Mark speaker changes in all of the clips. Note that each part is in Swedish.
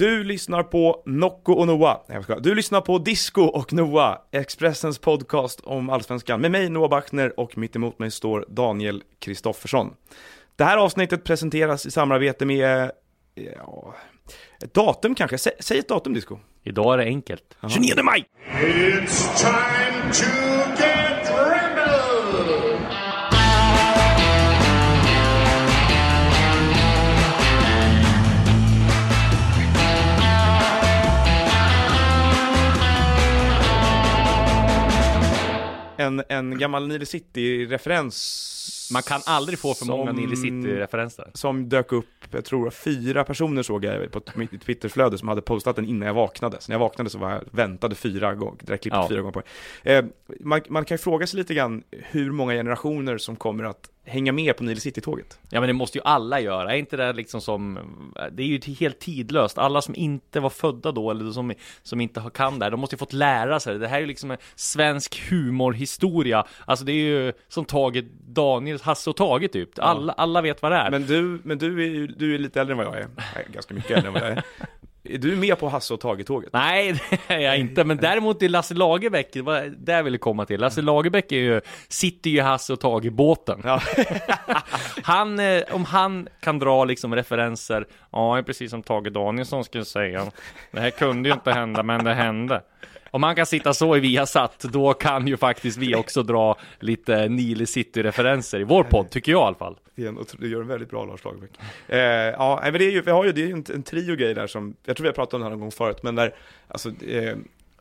Speaker 1: Du lyssnar på Nocco och Noah. Nej, jag. Du lyssnar på Disco och Noah, Expressens podcast om Allsvenskan. Med mig Noah Bachner och mitt emot mig står Daniel Kristoffersson. Det här avsnittet presenteras i samarbete med, ja, ett datum kanske. Sä, säg ett datum Disco.
Speaker 2: Idag är det enkelt.
Speaker 1: 29 maj!
Speaker 3: It's time to
Speaker 1: En, en gammal Nile City-referens.
Speaker 2: Man kan aldrig få för många
Speaker 1: Som-
Speaker 2: Nile City-referenser.
Speaker 1: Som dök upp, jag tror fyra personer såg jag på mitt Twitterflöde som hade postat den innan jag vaknade. Så när jag vaknade så var jag väntade fyra gånger, det klippet
Speaker 2: Ja.
Speaker 1: fyra gånger på eh, man, man kan ju fråga sig lite grann hur många generationer som kommer att hänga med på Nile City-tåget.
Speaker 2: Ja men det måste ju alla göra, är inte det liksom som Det är ju helt tidlöst, alla som inte var födda då eller som, som inte kan det här, de måste ju fått lära sig det. Det här är ju liksom en svensk humorhistoria Alltså det är ju som Tage Daniels, Hasse och Tage typ alla, alla vet vad det är
Speaker 1: Men du, men du är ju du är lite äldre än vad jag är. Nej, ganska mycket äldre än vad jag är. Är du med på Hasse och Tage-tåget?
Speaker 2: Nej, det är jag inte, men däremot är Lasse Lagerbäck, det var det jag ville komma till Lasse Lagerbäck är ju, sitter ju i Hasse och Tage i båten
Speaker 1: Ja.
Speaker 2: Han, eh, om han kan dra liksom referenser, ja, precis som Tage Danielsson skulle säga. Det här kunde ju inte hända, men det hände. Om man kan sitta så i Viasat, då kan ju faktiskt vi också dra lite Nile City-referenser i vår podd, tycker jag i alla fall.
Speaker 1: Det är en, du gör en väldigt bra Lars Lagerbäck. Eh, ja, men det är ju, vi har ju, det är ju en, en trio grejer där som, jag tror vi har pratat om det här någon gång förut, men där, alltså, eh,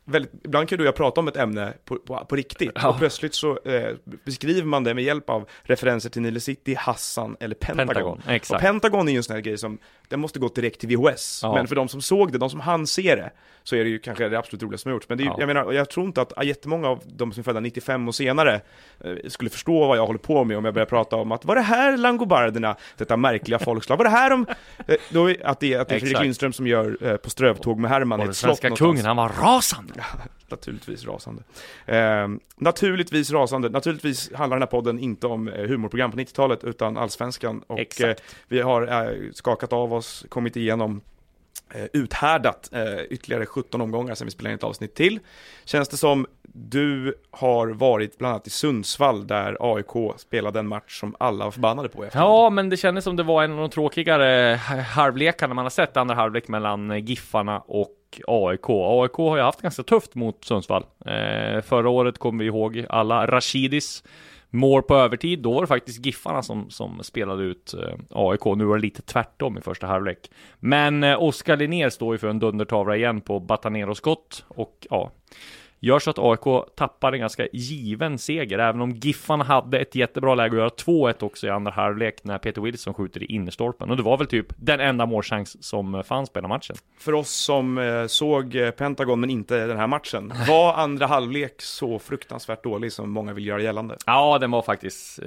Speaker 1: väldigt, ibland kan du och jag prata om ett ämne på, på, på riktigt,
Speaker 2: Ja.
Speaker 1: och plötsligt så eh, beskriver man det med hjälp av referenser till Nile City, Hassan eller Pentagon.
Speaker 2: Pentagon, exakt.
Speaker 1: Och Pentagon är ju en sån här grej som, den måste gå direkt till VHS,
Speaker 2: Ja.
Speaker 1: men för de som såg det, de som hann se det, så är det ju kanske det absolut roligaste som har gjorts. Men det är,
Speaker 2: Ja.
Speaker 1: jag menar, jag tror inte att jättemånga av de som är födda 95 och senare eh, skulle förstå vad jag håller på med om jag börjar prata om att var det här langobarderna, detta märkliga folkslag, var det här de, eh, då, att det, att det är Fredrik. Lindström som gör eh, På strövtåg med Herman i
Speaker 2: Och den svenska kungen, han var rasande.
Speaker 1: Naturligtvis rasande. Eh, naturligtvis rasande. Naturligtvis handlar den här podden inte om humorprogram på 90-talet utan allsvenskan. Och eh, vi har eh, skakat av oss, kommit igenom, Eh, uthärdat eh, ytterligare 17 omgångar sen vi spelade in ett avsnitt till. Känns det som du har varit bland annat i Sundsvall där AIK spelade en match som alla var förbannade på i efterhand.
Speaker 2: Ja, men det kändes som det var en av de tråkigare halvlekarna man har sett, andra halvlek mellan eh, Giffarna och AIK. AIK har ju haft ganska tufft mot Sundsvall. Eh, förra året kommer vi ihåg alla Rashidis mål på övertid. Då var det faktiskt Giffarna som, som spelade ut eh, AIK. Nu var det lite tvärtom i första halvlek. Men eh, Oskar Linnér står ju för en dundertavla igen på Batanero-skott och ja, gör så att AIK tappar en ganska given seger, även om Giffarna hade ett jättebra läge att göra 2-1 också i andra halvlek när Peter Wilson skjuter i innerstolpen. Och det var väl typ den enda målchans som eh, fanns på hela matchen.
Speaker 1: För oss som eh, såg eh, Pentagon men inte den här matchen, var andra halvlek så fruktansvärt dålig som många vill göra gällande?
Speaker 2: Ja, den var faktiskt eh,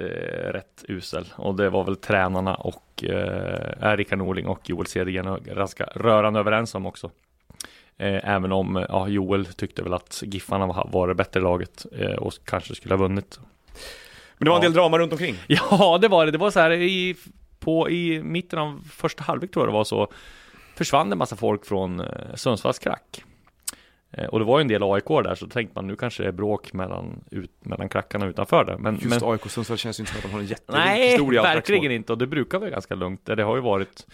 Speaker 2: rätt usel. Och det var väl tränarna och eh, Rickard Norling och Joel Cedergren ganska rörande överens om också. Eh, även om eh, ja, Joel tyckte väl att Giffarna var, var det bättre laget eh, och kanske skulle ha vunnit.
Speaker 1: Men det var en
Speaker 2: Ja.
Speaker 1: del drama runt omkring.
Speaker 2: Ja, det var det. Det var så här i, på, i mitten av första halvlek tror jag det var så försvann en massa folk från Sundsvalls krack. Och det var ju en del AIK där, så tänkte man nu kanske det är bråk mellan, ut, mellan krackarna utanför där. Men,
Speaker 1: Just
Speaker 2: men
Speaker 1: AIK Sundsvall känns ju inte som att de har en jätterik
Speaker 2: nej,
Speaker 1: historia av
Speaker 2: verkligen inte. Och det brukar vara ganska lugnt. Det har ju varit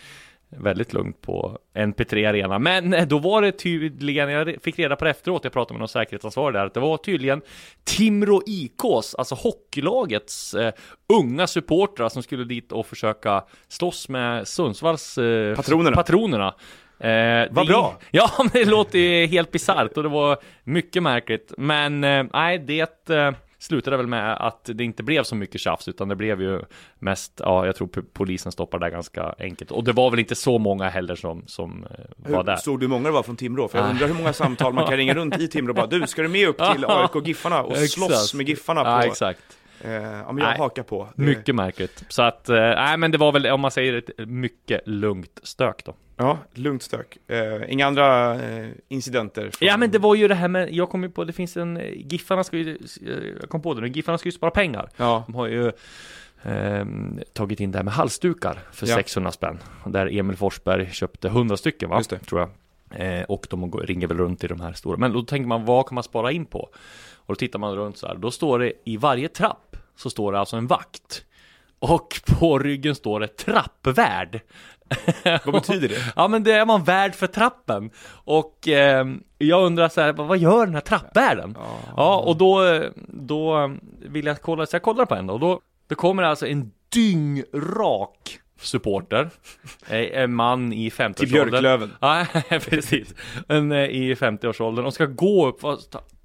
Speaker 2: väldigt lugnt på NP3 Arena. Men eh, då var det tydligen, jag fick reda på det efteråt, jag pratade med någon säkerhetsansvarig där, att det var tydligen Timrå IKs, alltså hockeylagets eh, unga supportrar som skulle dit och försöka slåss med Sundsvalls eh,
Speaker 1: Patronerna.
Speaker 2: patronerna. Eh,
Speaker 1: Vad bra.
Speaker 2: Ja, men det låter ju helt bisarrt och det var mycket märkligt. Men eh, nej, det eh, slutade väl med att det inte blev så mycket tjafs, utan det blev ju mest, ja, jag tror polisen stoppade det ganska enkelt. Och det var väl inte så många heller som, som eh, var
Speaker 1: Hur
Speaker 2: där.
Speaker 1: såg du hur många det var från Timrå? För jag
Speaker 2: Ah.
Speaker 1: undrar hur många samtal man kan ringa runt i Timrå och bara du, ska du med upp till AIK Giffarna och slåss med Giffarna på...
Speaker 2: Ja, exakt.
Speaker 1: Eh, ja, men jag
Speaker 2: Nej.
Speaker 1: hakar på. Det-
Speaker 2: Mycket märkligt. Så att, eh, nej men det var väl, om man säger ett mycket lugnt stök då.
Speaker 1: Ja, lugnt stök. Eh, inga andra eh, incidenter? från-
Speaker 2: Ja men det var ju det här med, jag kom ju på, det finns en, Giffarna ska ju, jag kom på det nu, Giffarna ska ju spara pengar.
Speaker 1: Ja,
Speaker 2: De har ju ehm, tagit in det här med halsdukar för
Speaker 1: Ja.
Speaker 2: 600 spänn. Där Emil Forsberg köpte 100 stycken va?
Speaker 1: Just det.
Speaker 2: Tror jag. Och de ringer väl runt i de här stora. Men då tänker man, vad kan man spara in på? Och då tittar man runt så här. Då står det i varje trapp så står det alltså en vakt. Och på ryggen står det trappvärd.
Speaker 1: Vad betyder det?
Speaker 2: Ja men det är man värd för trappen. Och eh, jag undrar så här, vad gör den här trappvärden? Ja, och då, då vill jag kolla, så jag kollar på en och då, då kommer det alltså en dyngrak supporter. Eh, En man i 50-årsåldern.
Speaker 1: Till Björklöven.
Speaker 2: Ja, precis. En eh, i 50-årsåldern och ska gå upp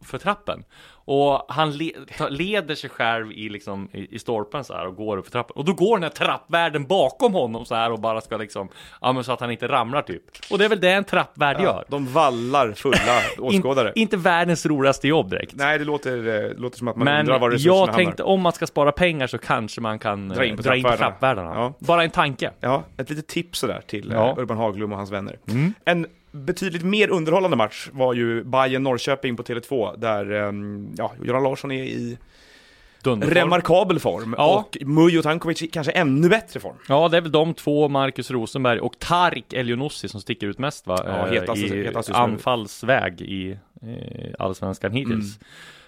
Speaker 2: för trappen. Och han le, leder sig själv i, liksom, i, i stolpen så här och går upp för trappen. Och då går den här trappvärden bakom honom så här och bara ska liksom, ja men så att han inte ramlar typ. Och det är väl det en trappvärd gör.
Speaker 1: De vallar fulla åskådare.
Speaker 2: In, inte världens roligaste jobb direkt.
Speaker 1: Nej, det låter, eh, låter som att man
Speaker 2: Men
Speaker 1: undrar var resurserna
Speaker 2: jag
Speaker 1: hamnar.
Speaker 2: tänkte om man ska spara pengar så kanske man kan eh,
Speaker 1: Dra in på
Speaker 2: dra in på
Speaker 1: trappvärdena. Ja.
Speaker 2: Bara en tanke.
Speaker 1: Ja, ett litet tips sådär till
Speaker 2: Ja.
Speaker 1: eh, Urban Haglum och hans vänner.
Speaker 2: Mm.
Speaker 1: En betydligt mer underhållande match var ju bayern norrköping på Tele2, där ehm, ja, Göran Larsson är i
Speaker 2: Dunderform.
Speaker 1: remarkabel form
Speaker 2: Ja.
Speaker 1: och Mujo Tankovic i kanske ännu bättre form.
Speaker 2: Ja, det är väl de två, Marcus Rosenberg och Tarik Elionossi som sticker ut mest va?
Speaker 1: Ja,
Speaker 2: Eh,
Speaker 1: hetast-
Speaker 2: I
Speaker 1: hetast
Speaker 2: anfallsväg i eh, Allsvenskan hittills.
Speaker 1: Mm.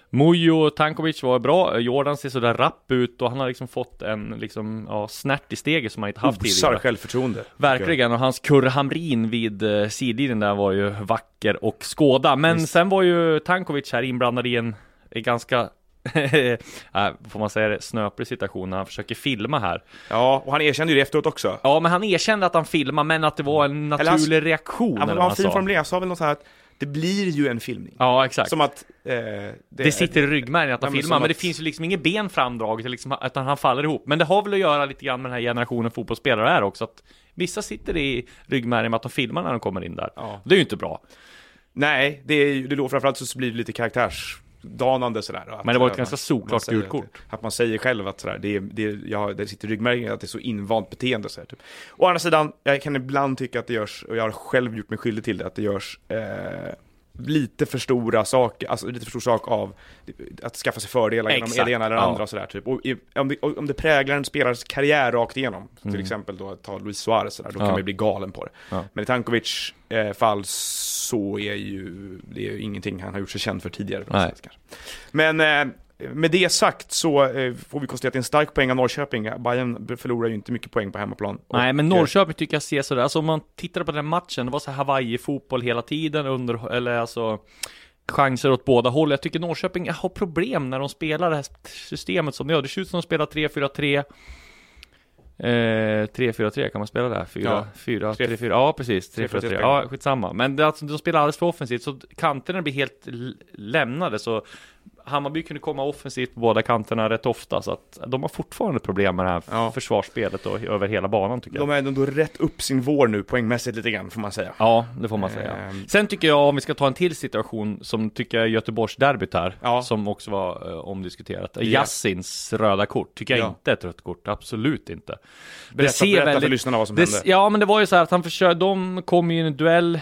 Speaker 2: Mujo Tankovic var bra, Jordan ser sådär rapp ut och han har liksom fått en liksom, ja, snärt i steget som han inte haft
Speaker 1: Osar
Speaker 2: tidigare.
Speaker 1: självförtroende.
Speaker 2: Verkligen, och hans Kurre Hamrin vid eh, sidlinjen där var ju vacker och skåda. Men sen var ju Tankovic här inblandad i en, en ganska, äh, får man säga det, snöplig situation när han försöker filma här.
Speaker 1: Ja, och han erkände ju det efteråt också.
Speaker 2: Ja, men han erkände att han filmade, men att det var en
Speaker 1: Eller
Speaker 2: naturlig
Speaker 1: han-
Speaker 2: reaktion.
Speaker 1: Ja, men
Speaker 2: eller
Speaker 1: vad han fin
Speaker 2: sa.
Speaker 1: formulerad, han sa väl något så här att det blir ju en filmning.
Speaker 2: Ja, exakt.
Speaker 1: Som att... Eh, det,
Speaker 2: det sitter i ryggmärgen att han
Speaker 1: Ja, men
Speaker 2: filmar,
Speaker 1: som
Speaker 2: men det
Speaker 1: att-
Speaker 2: finns ju liksom inget ben framdraget, liksom, utan han faller ihop. Men det har väl att göra lite grann med den här generationen fotbollsspelare här också, att vissa sitter i ryggmärgen med att de filmar när de kommer in där.
Speaker 1: Ja.
Speaker 2: Det är ju inte bra.
Speaker 1: Nej, det är ju, det då framförallt så blir det lite karaktärsdanande sådär. Att,
Speaker 2: Men det var ett
Speaker 1: eh,
Speaker 2: ganska solklart gult kort.
Speaker 1: Att, man säger själv att sådär, det, är, det, är, ja, det sitter i ryggmärgen att det är så invant beteende. Sådär, typ. Å andra sidan, jag kan ibland tycka att det görs, och jag har själv gjort mig skyldig till det, att det görs eh, lite för stora saker, alltså lite för stor sak av att skaffa sig fördelar genom
Speaker 2: Exakt,
Speaker 1: det ena eller det andra och sådär. Typ. Och om, det, om det präglar en spelares karriär rakt igenom, till
Speaker 2: Mm.
Speaker 1: exempel då ta Luis Suarez, sådär, då
Speaker 2: Ja.
Speaker 1: kan man ju bli galen på det.
Speaker 2: Ja.
Speaker 1: Men i Tankovic eh, fall så är ju det är ju ingenting han har gjort sig känd för tidigare. sätt. Men eh, med det sagt så eh, får vi konstatera att det är en stark poäng av Norrköping. Bayern förlorar ju inte mycket poäng på hemmaplan.
Speaker 2: Nej, men
Speaker 1: eh,
Speaker 2: Norrköping tycker jag ser sådär, alltså om man tittar på den matchen, det var så Hawaii-fotboll hela tiden under, eller alltså chanser åt båda håll. Jag tycker Norrköping har problem när de spelar det här systemet som de gör. Det ser ut som de spelar 3-4-3. Eh, 3-4-3 kan man spela där? 4,
Speaker 1: Ja.
Speaker 2: 4,
Speaker 1: Tre-
Speaker 2: 3, 4, ja precis, 3, 4, 3,
Speaker 1: 3-4-3.
Speaker 2: ja skitsamma. Men det, alltså, de spelar alldeles för offensivt, så kanterna blir helt lämnade, så Hammarby kunde komma offensivt på båda kanterna rätt ofta, så att de har fortfarande problem med det här
Speaker 1: Ja.
Speaker 2: försvarsspelet och över hela banan tycker jag.
Speaker 1: De är ändå rätt upp sin vår nu poängmässigt lite grann får man säga.
Speaker 2: Ja, det får man säga.
Speaker 1: Ehm.
Speaker 2: Sen tycker jag, om vi ska ta en till situation, som tycker jag är Göteborgsderbyt här,
Speaker 1: Ja.
Speaker 2: som också var eh, omdiskuterat. Yassins röda kort, tycker jag
Speaker 1: Ja.
Speaker 2: inte är ett rött kort, absolut inte.
Speaker 1: Berätta, berätta för lyssnarna vad som
Speaker 2: det,
Speaker 1: hände.
Speaker 2: Ja, men det var ju så här att han försökte, de kom ju i en duell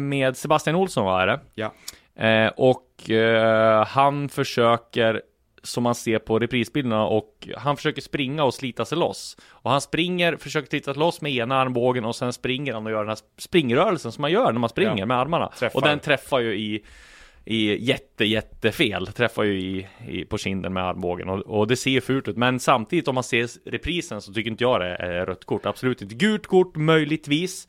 Speaker 2: med Sebastian Olsson var det.
Speaker 1: Ja.
Speaker 2: Eh, och eh, han försöker, som man ser på reprisbilderna, och han försöker springa och slita sig loss. Och han springer, försöker slita sig loss med ena armbågen och sen springer han och gör den här springrörelsen som man gör när man springer
Speaker 1: Ja.
Speaker 2: med armarna.
Speaker 1: Träffar.
Speaker 2: Och den träffar ju i i jätte, jättefel, träffar ju i, i, på kinden med armbågen och, och det ser fult ut. Men samtidigt om man ser reprisen så tycker inte jag det är rött kort, absolut inte. Gult kort möjligtvis,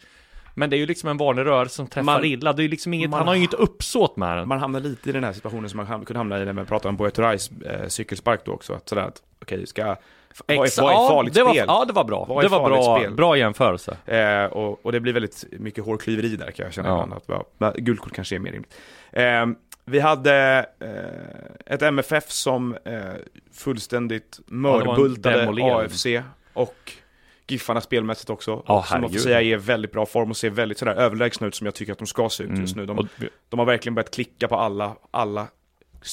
Speaker 2: men det är ju liksom en vanlig rörelse som träffar
Speaker 1: Man-
Speaker 2: illa. Det är liksom inget,
Speaker 1: man-
Speaker 2: han har ju inget uppsåt med den.
Speaker 1: Man hamnar lite i den här situationen som man ham- kunde hamna i när man pratar om Buya Turais eh, cykelspark då också. Att sådär att, okej, ska... Vad är, vad är
Speaker 2: ja,
Speaker 1: farligt
Speaker 2: det var,
Speaker 1: spel?
Speaker 2: Ja, det var bra.
Speaker 1: Vad
Speaker 2: det var bra,
Speaker 1: spel?
Speaker 2: bra jämförelse.
Speaker 1: Eh, och, och det blir väldigt mycket hårklyveri där kan jag känna
Speaker 2: Ja.
Speaker 1: Att, ja, gult kort kanske är mer rimligt. Eh, vi hade eh, ett MFF som eh, fullständigt
Speaker 2: var
Speaker 1: mörbultade
Speaker 2: demolering.
Speaker 1: AFC och Giffarna spelmässigt också. Och som man får säga är väldigt bra form och ser väldigt sådär överlägsna ut som jag tycker att de ska se ut just nu. De,
Speaker 2: Mm. Och,
Speaker 1: de har verkligen börjat klicka på alla, alla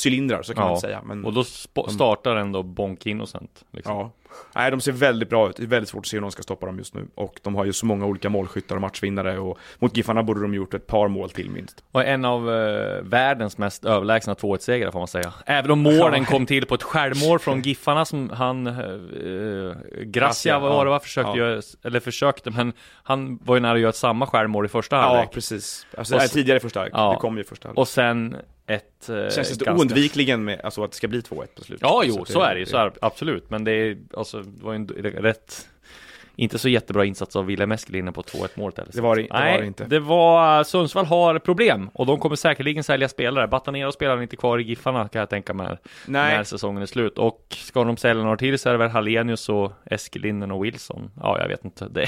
Speaker 1: cylindrar, så kan
Speaker 2: Ja.
Speaker 1: man säga. Men,
Speaker 2: Och då startar ändå Bonk Innocent. Liksom.
Speaker 1: ja. Nej, de ser väldigt bra ut. Det är väldigt svårt att se hur de ska stoppa dem just nu. Och de har ju så många olika målskyttar och matchvinnare. Och mot Giffarna borde de gjort ett par mål till minst.
Speaker 2: Och en av eh, världens mest överlägsna 2-1-segrar får man säga. Även om målen kom till på ett självmål från Giffarna som han, eh, Gracia
Speaker 1: Gracia,
Speaker 2: var det
Speaker 1: ja.
Speaker 2: va, försökte
Speaker 1: Ja.
Speaker 2: göra, eller försökte, men han var ju nära att göra samma självmål i första
Speaker 1: Ja,
Speaker 2: halvlek.
Speaker 1: precis. Alltså,
Speaker 2: Och
Speaker 1: nej, tidigare i första halvlek.
Speaker 2: Ja.
Speaker 1: Det kom ju i första halvlek.
Speaker 2: Och sen ett... Eh,
Speaker 1: Känns det
Speaker 2: ganska-
Speaker 1: oundvikligen med alltså, att det ska bli 2-1 på slutet?
Speaker 2: Ja, jo,
Speaker 1: att
Speaker 2: så är det ju, så är absolut. Men det är, alltså, det var ju en rätt inte så jättebra insats av Wilhelm Eskelinen på 2-1 målet heller.
Speaker 1: Det var det- det var det inte.
Speaker 2: det var, Sundsvall har problem och de kommer säkerligen sälja spelare. Batanero spelar inte kvar i Giffarna kan jag tänka mig
Speaker 1: Nej.
Speaker 2: när säsongen är slut. Och ska de sälja några till så är det väl Hallenius och Eskelinen och Wilson. Ja, jag vet inte. Det,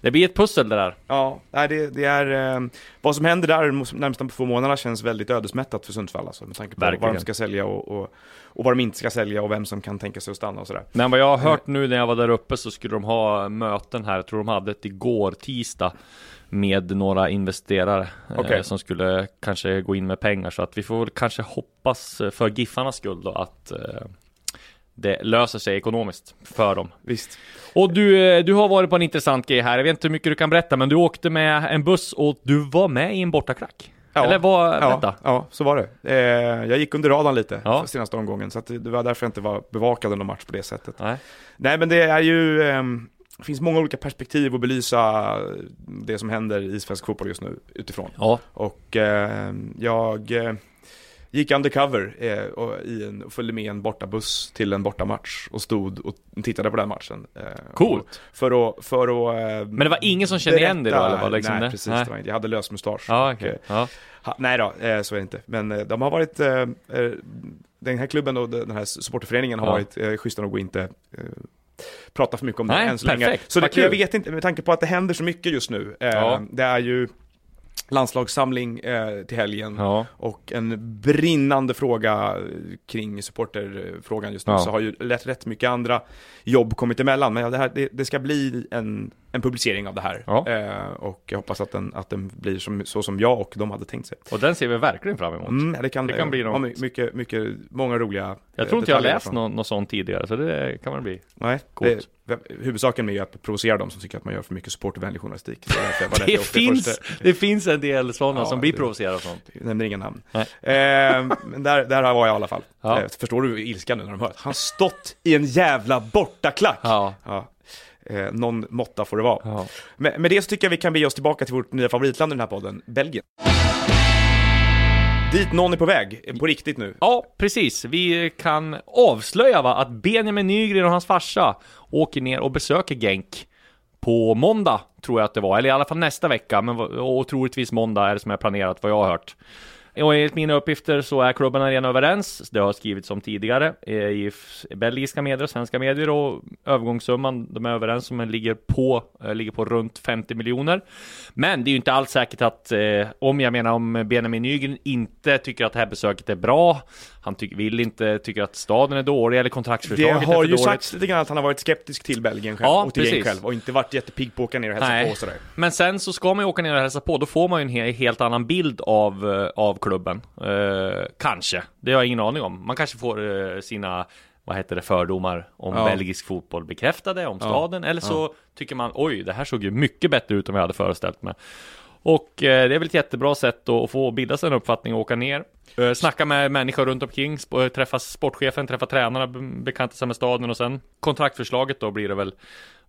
Speaker 2: det blir ett pussel det där.
Speaker 1: Ja, det, det är... Eh, vad som händer där närmsta två månaderna känns väldigt ödesmättat för Sundsvall alltså, med tanke på vad
Speaker 2: Verkligen.
Speaker 1: de ska sälja och, och, och vad de inte ska sälja och vem som kan tänka sig att stanna och sådär.
Speaker 2: Men vad jag har hört nu när jag var där uppe så skulle de ha möten här, jag tror de hade ett igår tisdag med några investerare eh, som skulle kanske gå in med pengar så att vi får väl kanske hoppas eh, för Giffarnas skull då att eh, det löser sig ekonomiskt för dem.
Speaker 1: Visst.
Speaker 2: Och du, du har varit på en intressant grej här, jag vet inte hur mycket du kan berätta men du åkte med en buss och du var med i en bortaklack.
Speaker 1: Ja.
Speaker 2: Eller vad,
Speaker 1: Ja,
Speaker 2: vänta.
Speaker 1: ja, så var det. Eh, jag gick under radarn lite
Speaker 2: Ja.
Speaker 1: senaste omgången, så att det var därför jag inte var bevakad under match på det sättet.
Speaker 2: Nej.
Speaker 1: Nej, men det är ju... ehm, det finns många olika perspektiv att belysa det som händer i svensk fotboll just nu utifrån.
Speaker 2: Ja,
Speaker 1: Och eh, jag eh, gick undercover eh, och, i en, och följde med en bortabuss till en bortamatch och stod och tittade på den matchen. Eh,
Speaker 2: Coolt.
Speaker 1: För att, för att eh,
Speaker 2: Men det var ingen som kände igen dig då, eller vad, liksom
Speaker 1: Nej,
Speaker 2: det?
Speaker 1: precis.
Speaker 2: Nej.
Speaker 1: Det var inte. Jag hade lös mustasch.
Speaker 2: ja
Speaker 1: Och,
Speaker 2: Ja.
Speaker 1: ha, nej då, eh, så är det inte. Men de har varit, den här klubben och den här supporterföreningen har
Speaker 2: Ja.
Speaker 1: varit eh, schyssta nog att inte prata för mycket om det
Speaker 2: Nej,
Speaker 1: än så länge.
Speaker 2: perfekt.
Speaker 1: Så det, jag vet inte, med tanke på att det händer så mycket just nu. Eh,
Speaker 2: Ja.
Speaker 1: Det är ju landslagssamling eh, till helgen.
Speaker 2: ja.
Speaker 1: Och en brinnande fråga kring supporterfrågan just nu,
Speaker 2: Ja.
Speaker 1: så har ju rätt, rätt mycket andra jobb kommit emellan. Men ja, det, här, det, det ska bli en, en publicering av det här.
Speaker 2: Ja.
Speaker 1: Eh, och jag hoppas att den, att den blir som, så som jag och de hade tänkt sig.
Speaker 2: Och den ser vi verkligen fram emot.
Speaker 1: Mm, det kan,
Speaker 2: Det kan bli något.
Speaker 1: my- mycket, mycket, många roliga
Speaker 2: Jag tror inte jag har läst något, något sånt tidigare, så det kan väl bli.
Speaker 1: Nej,
Speaker 2: Coolt.
Speaker 1: det, huvudsaken med att provocera dem som tycker att man gör för mycket supportervänlig journalistik. Det,
Speaker 2: Det finns, det finns en del sådana
Speaker 1: Ja,
Speaker 2: som blir provocerade och sånt.
Speaker 1: Jag nämner inga namn. Eh, men där, där var jag i alla fall.
Speaker 2: Ja.
Speaker 1: Eh, förstår du ilskan nu när de hör? Han stått i en jävla bortaklack!
Speaker 2: Ja.
Speaker 1: Eh, någon måtta får det vara.
Speaker 2: ja.
Speaker 1: Med, med det så tycker jag vi kan bege oss tillbaka till vårt nya favoritland i den här podden, Belgien. Dit någon är på väg, på riktigt nu.
Speaker 2: Ja, precis. Vi kan avslöja va, att Benjamin Nygren och hans farsa åker ner och besöker Genk på måndag, tror jag att det var. Eller i alla fall nästa vecka, men och troligtvis måndag är det som är planerat, vad jag har hört. Och enligt mina uppgifter så är klubbarna redan överens. Det har skrivits om tidigare eh, i belgiska medier och svenska medier och övergångssumman de är överens om den ligger på, eh, ligger på runt 50 miljoner. Men det är ju inte alls säkert att, eh, om jag menar om Benjamin Nygren inte tycker att det här besöket är bra, han ty- vill inte, tycker att staden är dålig eller
Speaker 1: Det
Speaker 2: kontraktsförslaget är
Speaker 1: har
Speaker 2: för
Speaker 1: ju
Speaker 2: dåligt.
Speaker 1: sagts lite grann att han har varit skeptisk till Belgien själv
Speaker 2: Ja,
Speaker 1: och till
Speaker 2: precis.
Speaker 1: själv och inte varit jättepigg på att åka ner och hälsa
Speaker 2: Nej.
Speaker 1: på och sådär.
Speaker 2: Men sen så ska man ju åka ner och hälsa på, då får man ju en he- helt annan bild av, av klubben. Eh, kanske, det har jag ingen aning om. Man kanske får eh, sina, vad heter det, fördomar om
Speaker 1: Ja.
Speaker 2: belgisk fotboll bekräftade, om staden, eller så tycker man oj, det här såg ju mycket bättre ut än vad jag hade föreställt mig. Och eh, det är väl ett jättebra sätt att få bilda sig en uppfattning och åka ner. Eh, snacka med människor runt omkring, sp- träffa sportchefen, träffa tränarna, be- bekanta sig med staden och sen kontraktförslaget då blir det väl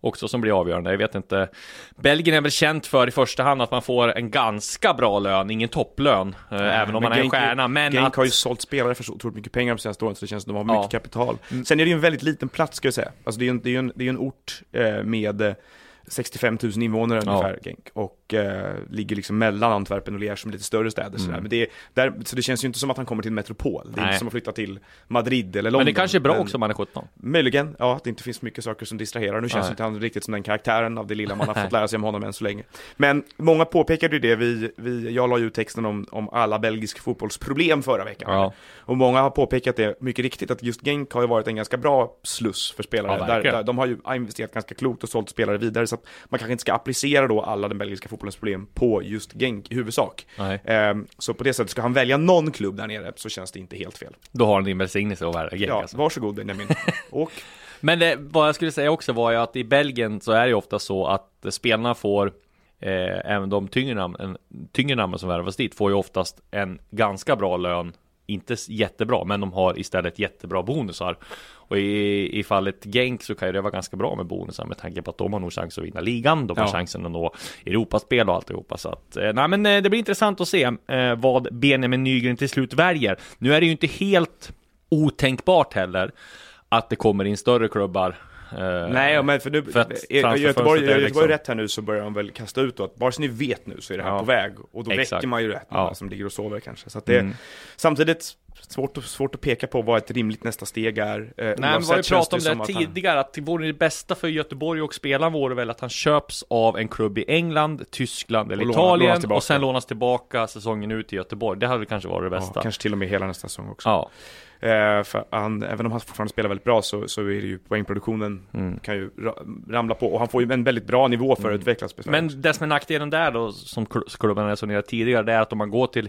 Speaker 2: också som blir avgörande. Jag vet inte. Belgien är väl känt för i första hand att man får en ganska bra lön, ingen topplön, eh, även om man är en
Speaker 1: Genk-
Speaker 2: stjärna. Men
Speaker 1: Genk
Speaker 2: att...
Speaker 1: har ju sålt spelare för så otroligt mycket pengar de senaste åren så det känns som att de har
Speaker 2: Ja.
Speaker 1: mycket kapital. Sen är det ju en väldigt liten plats ska jag säga. Alltså det är ju en, det är en, det är en ort eh, med eh, 65 000 invånare
Speaker 2: Ja.
Speaker 1: ungefär, Genk. Och eh, ligger liksom mellan Antwerpen och Liège som lite större städer. Sådär. Men det är, där, så det känns ju inte som att han kommer till en metropol. Det är
Speaker 2: Nej.
Speaker 1: inte som att flytta till Madrid eller London.
Speaker 2: Men det kanske är bra
Speaker 1: Men-
Speaker 2: också om man är 17.
Speaker 1: Möjligen, ja, att det inte finns mycket saker som distraherar. Nu känns
Speaker 2: Nej.
Speaker 1: inte han riktigt som den karaktären av det lilla man har fått lära sig om honom än så länge. Men många påpekade ju det, vi, vi, jag la ju texten om, om alla belgisk fotbollsproblem förra veckan.
Speaker 2: Ja.
Speaker 1: Och många har påpekat det mycket riktigt, att just Genk har ju varit en ganska bra sluss för spelare.
Speaker 2: Ja,
Speaker 1: där, där, de har ju investerat ganska klokt och sålt spelare vidare, så att man kanske inte ska applicera då alla den belgiska fotbollens problem på just Genk i huvudsak.
Speaker 2: Nej.
Speaker 1: Eh, så på det sättet, ska han välja någon klubb där nere så känns det inte helt fel.
Speaker 2: Då har han din välsignelse att vara Genk
Speaker 1: Ja,
Speaker 2: alltså.
Speaker 1: varsågod Benjamin. Och
Speaker 2: Men det, vad jag skulle säga också var ju att i Belgien så är det ju ofta så att spelarna får eh, Även de tyngre namnen, tyngre namnen som värvas dit får ju oftast en ganska bra lön Inte jättebra, men de har istället jättebra bonusar. Och i, i fallet Genk så kan ju det vara ganska bra med bonusar med tanke på att de har nog chans att vinna ligan. De har
Speaker 1: Ja.
Speaker 2: chansen att nå Europaspel och alltihopa Så att, eh, nej men eh, det blir intressant att se eh, vad Benjamin Nygren till slut väljer. Nu är det ju inte helt otänkbart heller att det kommer in större klubbar
Speaker 1: Nej, men för nu,
Speaker 2: För transferfönstret
Speaker 1: Göteborg,
Speaker 2: är
Speaker 1: Göteborg
Speaker 2: liksom-
Speaker 1: rätt här nu så börjar de väl kasta ut då att bara så ni vet nu så är det här
Speaker 2: Ja.
Speaker 1: på väg och då
Speaker 2: Exakt.
Speaker 1: väcker man ju rätt
Speaker 2: Ja.
Speaker 1: som ligger och sover kanske. Så det
Speaker 2: Mm.
Speaker 1: samtidigt svårt, att- svårt att peka på vad ett rimligt nästa steg är. Eh,
Speaker 2: Nej men vad vi pratade om
Speaker 1: som
Speaker 2: det
Speaker 1: att han-
Speaker 2: tidigare, att det vore det bästa för Göteborg och spelaren vore väl att han köps av en klubb i England, Tyskland eller
Speaker 1: Och
Speaker 2: Italien
Speaker 1: lånas
Speaker 2: och sen lånas tillbaka säsongen ut till Göteborg. Det hade kanske varit det
Speaker 1: Ja,
Speaker 2: bästa.
Speaker 1: kanske till och med hela nästa säsong också.
Speaker 2: Ja,
Speaker 1: Eh, för han, även om han fortfarande spelar väldigt bra så, så är det ju poängproduktionen
Speaker 2: Mm.
Speaker 1: kan ju ra- ramla på och han får ju en väldigt bra nivå för att utvecklas. Sverige också.
Speaker 2: Men det som är nackdelen där då, som kl- klubben resonerat tidigare, det är att om man går till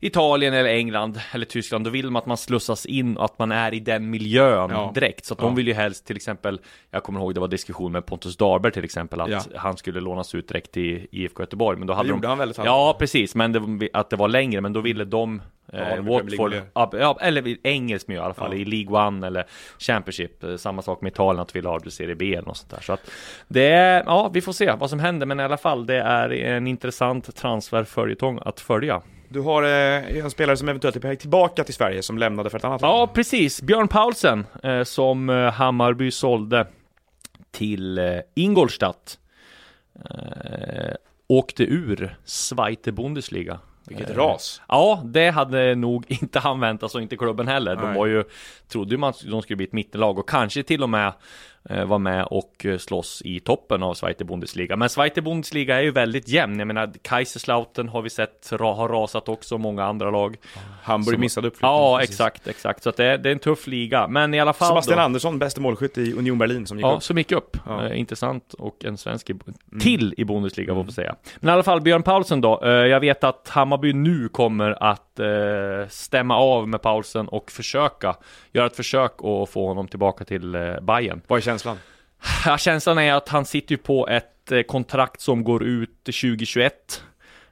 Speaker 2: Italien eller England eller Tyskland, då vill man att man slussas in och att man är i den miljön
Speaker 1: Ja.
Speaker 2: direkt. Så att
Speaker 1: Ja.
Speaker 2: de vill ju helst till exempel, jag kommer ihåg det var diskussion med Pontus Darber till exempel, att
Speaker 1: Ja.
Speaker 2: han skulle lånas ut direkt till IFK Göteborg. Men då hade
Speaker 1: det gjorde
Speaker 2: de,
Speaker 1: han väldigt
Speaker 2: Ja, precis, men det, att det var längre, men då ville de
Speaker 1: Ja,
Speaker 2: Eh, Watford, ja, eller engelsk miljö i alla fall, i League One eller Championship. Eh, Samma sak med Italien, att vi vill ha det Serie B eller något sånt där. Så att det är, ja, vi får se vad som händer, men i alla fall, det är en intressant transferföljetong att följa.
Speaker 1: Du har eh, en spelare som eventuellt är på väg tillbaka till Sverige som lämnade för ett annat
Speaker 2: Ja, precis. Björn Paulsen, eh, som eh, Hammarby sålde till eh, Ingolstadt. Eh, åkte ur Zweite Bundesliga.
Speaker 1: Vilket
Speaker 2: Eh,
Speaker 1: ras.
Speaker 2: Ja, det hade nog inte han väntat sig, och inte klubben heller. De
Speaker 1: Nej.
Speaker 2: var ju, trodde ju man de skulle bli ett mittenlag och kanske till och med vara med och eh, slåss i toppen av Zweite Bundesliga. Men Zweite Bundesliga är ju väldigt jämn. Jag menar, Kaiserslautern har vi sett har rasat också, många andra lag.
Speaker 1: Hamburg
Speaker 2: Som-
Speaker 1: missade uppflyttningen.
Speaker 2: Ja,
Speaker 1: precis.
Speaker 2: exakt, exakt. Så det, är, det är en tuff liga. Men i alla fall
Speaker 1: Sebastian
Speaker 2: då,
Speaker 1: Andersson, bäste målskytt i Union Berlin som gick
Speaker 2: Ja,
Speaker 1: upp.
Speaker 2: som gick upp.
Speaker 1: Ja.
Speaker 2: Eh, intressant och en svensk i,
Speaker 1: Mm.
Speaker 2: till i Bundesliga får vi säga. Men i alla fall Björn Paulsen då. Eh, jag vet att Hammarby nu kommer att eh, stämma av med Paulsen och försöka göra ett försök att få honom tillbaka till eh, Bayern.
Speaker 1: Vad är känslan?
Speaker 2: Ja, känslan är att han sitter ju på ett eh, kontrakt som går ut 2021.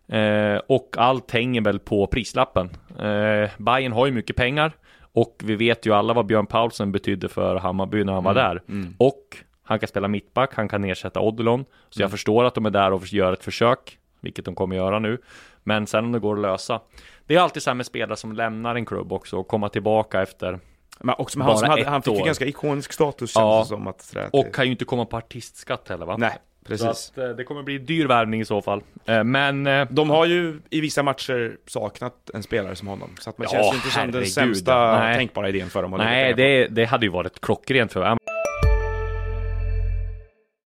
Speaker 2: Eh, och allt hänger väl på prislappen. Eh, Bayern har ju mycket pengar. Och vi vet ju alla vad Björn Paulsen betydde för Hammarby när han var där. Och han kan spela mittback, han kan ersätta Odilon. Så jag förstår att de är där och gör ett försök. Vilket de kommer göra nu. Men sen om det går att lösa. Det är alltid så här med spelare som lämnar en klubb också och komma tillbaka efter.
Speaker 1: Men också med han, som hade, han fick ju
Speaker 2: år.
Speaker 1: ganska ikonisk status kändes
Speaker 2: Ja.
Speaker 1: det som att sådär,
Speaker 2: Och kan ju inte komma på artistskatt heller va?
Speaker 1: Nej,
Speaker 2: Så
Speaker 1: precis.
Speaker 2: att, eh, det kommer bli dyr värvning i så fall. Eh, Men eh,
Speaker 1: De har ju i vissa matcher saknat en spelare som honom. Så att man
Speaker 2: Ja,
Speaker 1: känns ju inte som den sämsta
Speaker 2: Nej.
Speaker 1: tänkbara idén för dem.
Speaker 2: nej, det, det hade ju varit klockrent för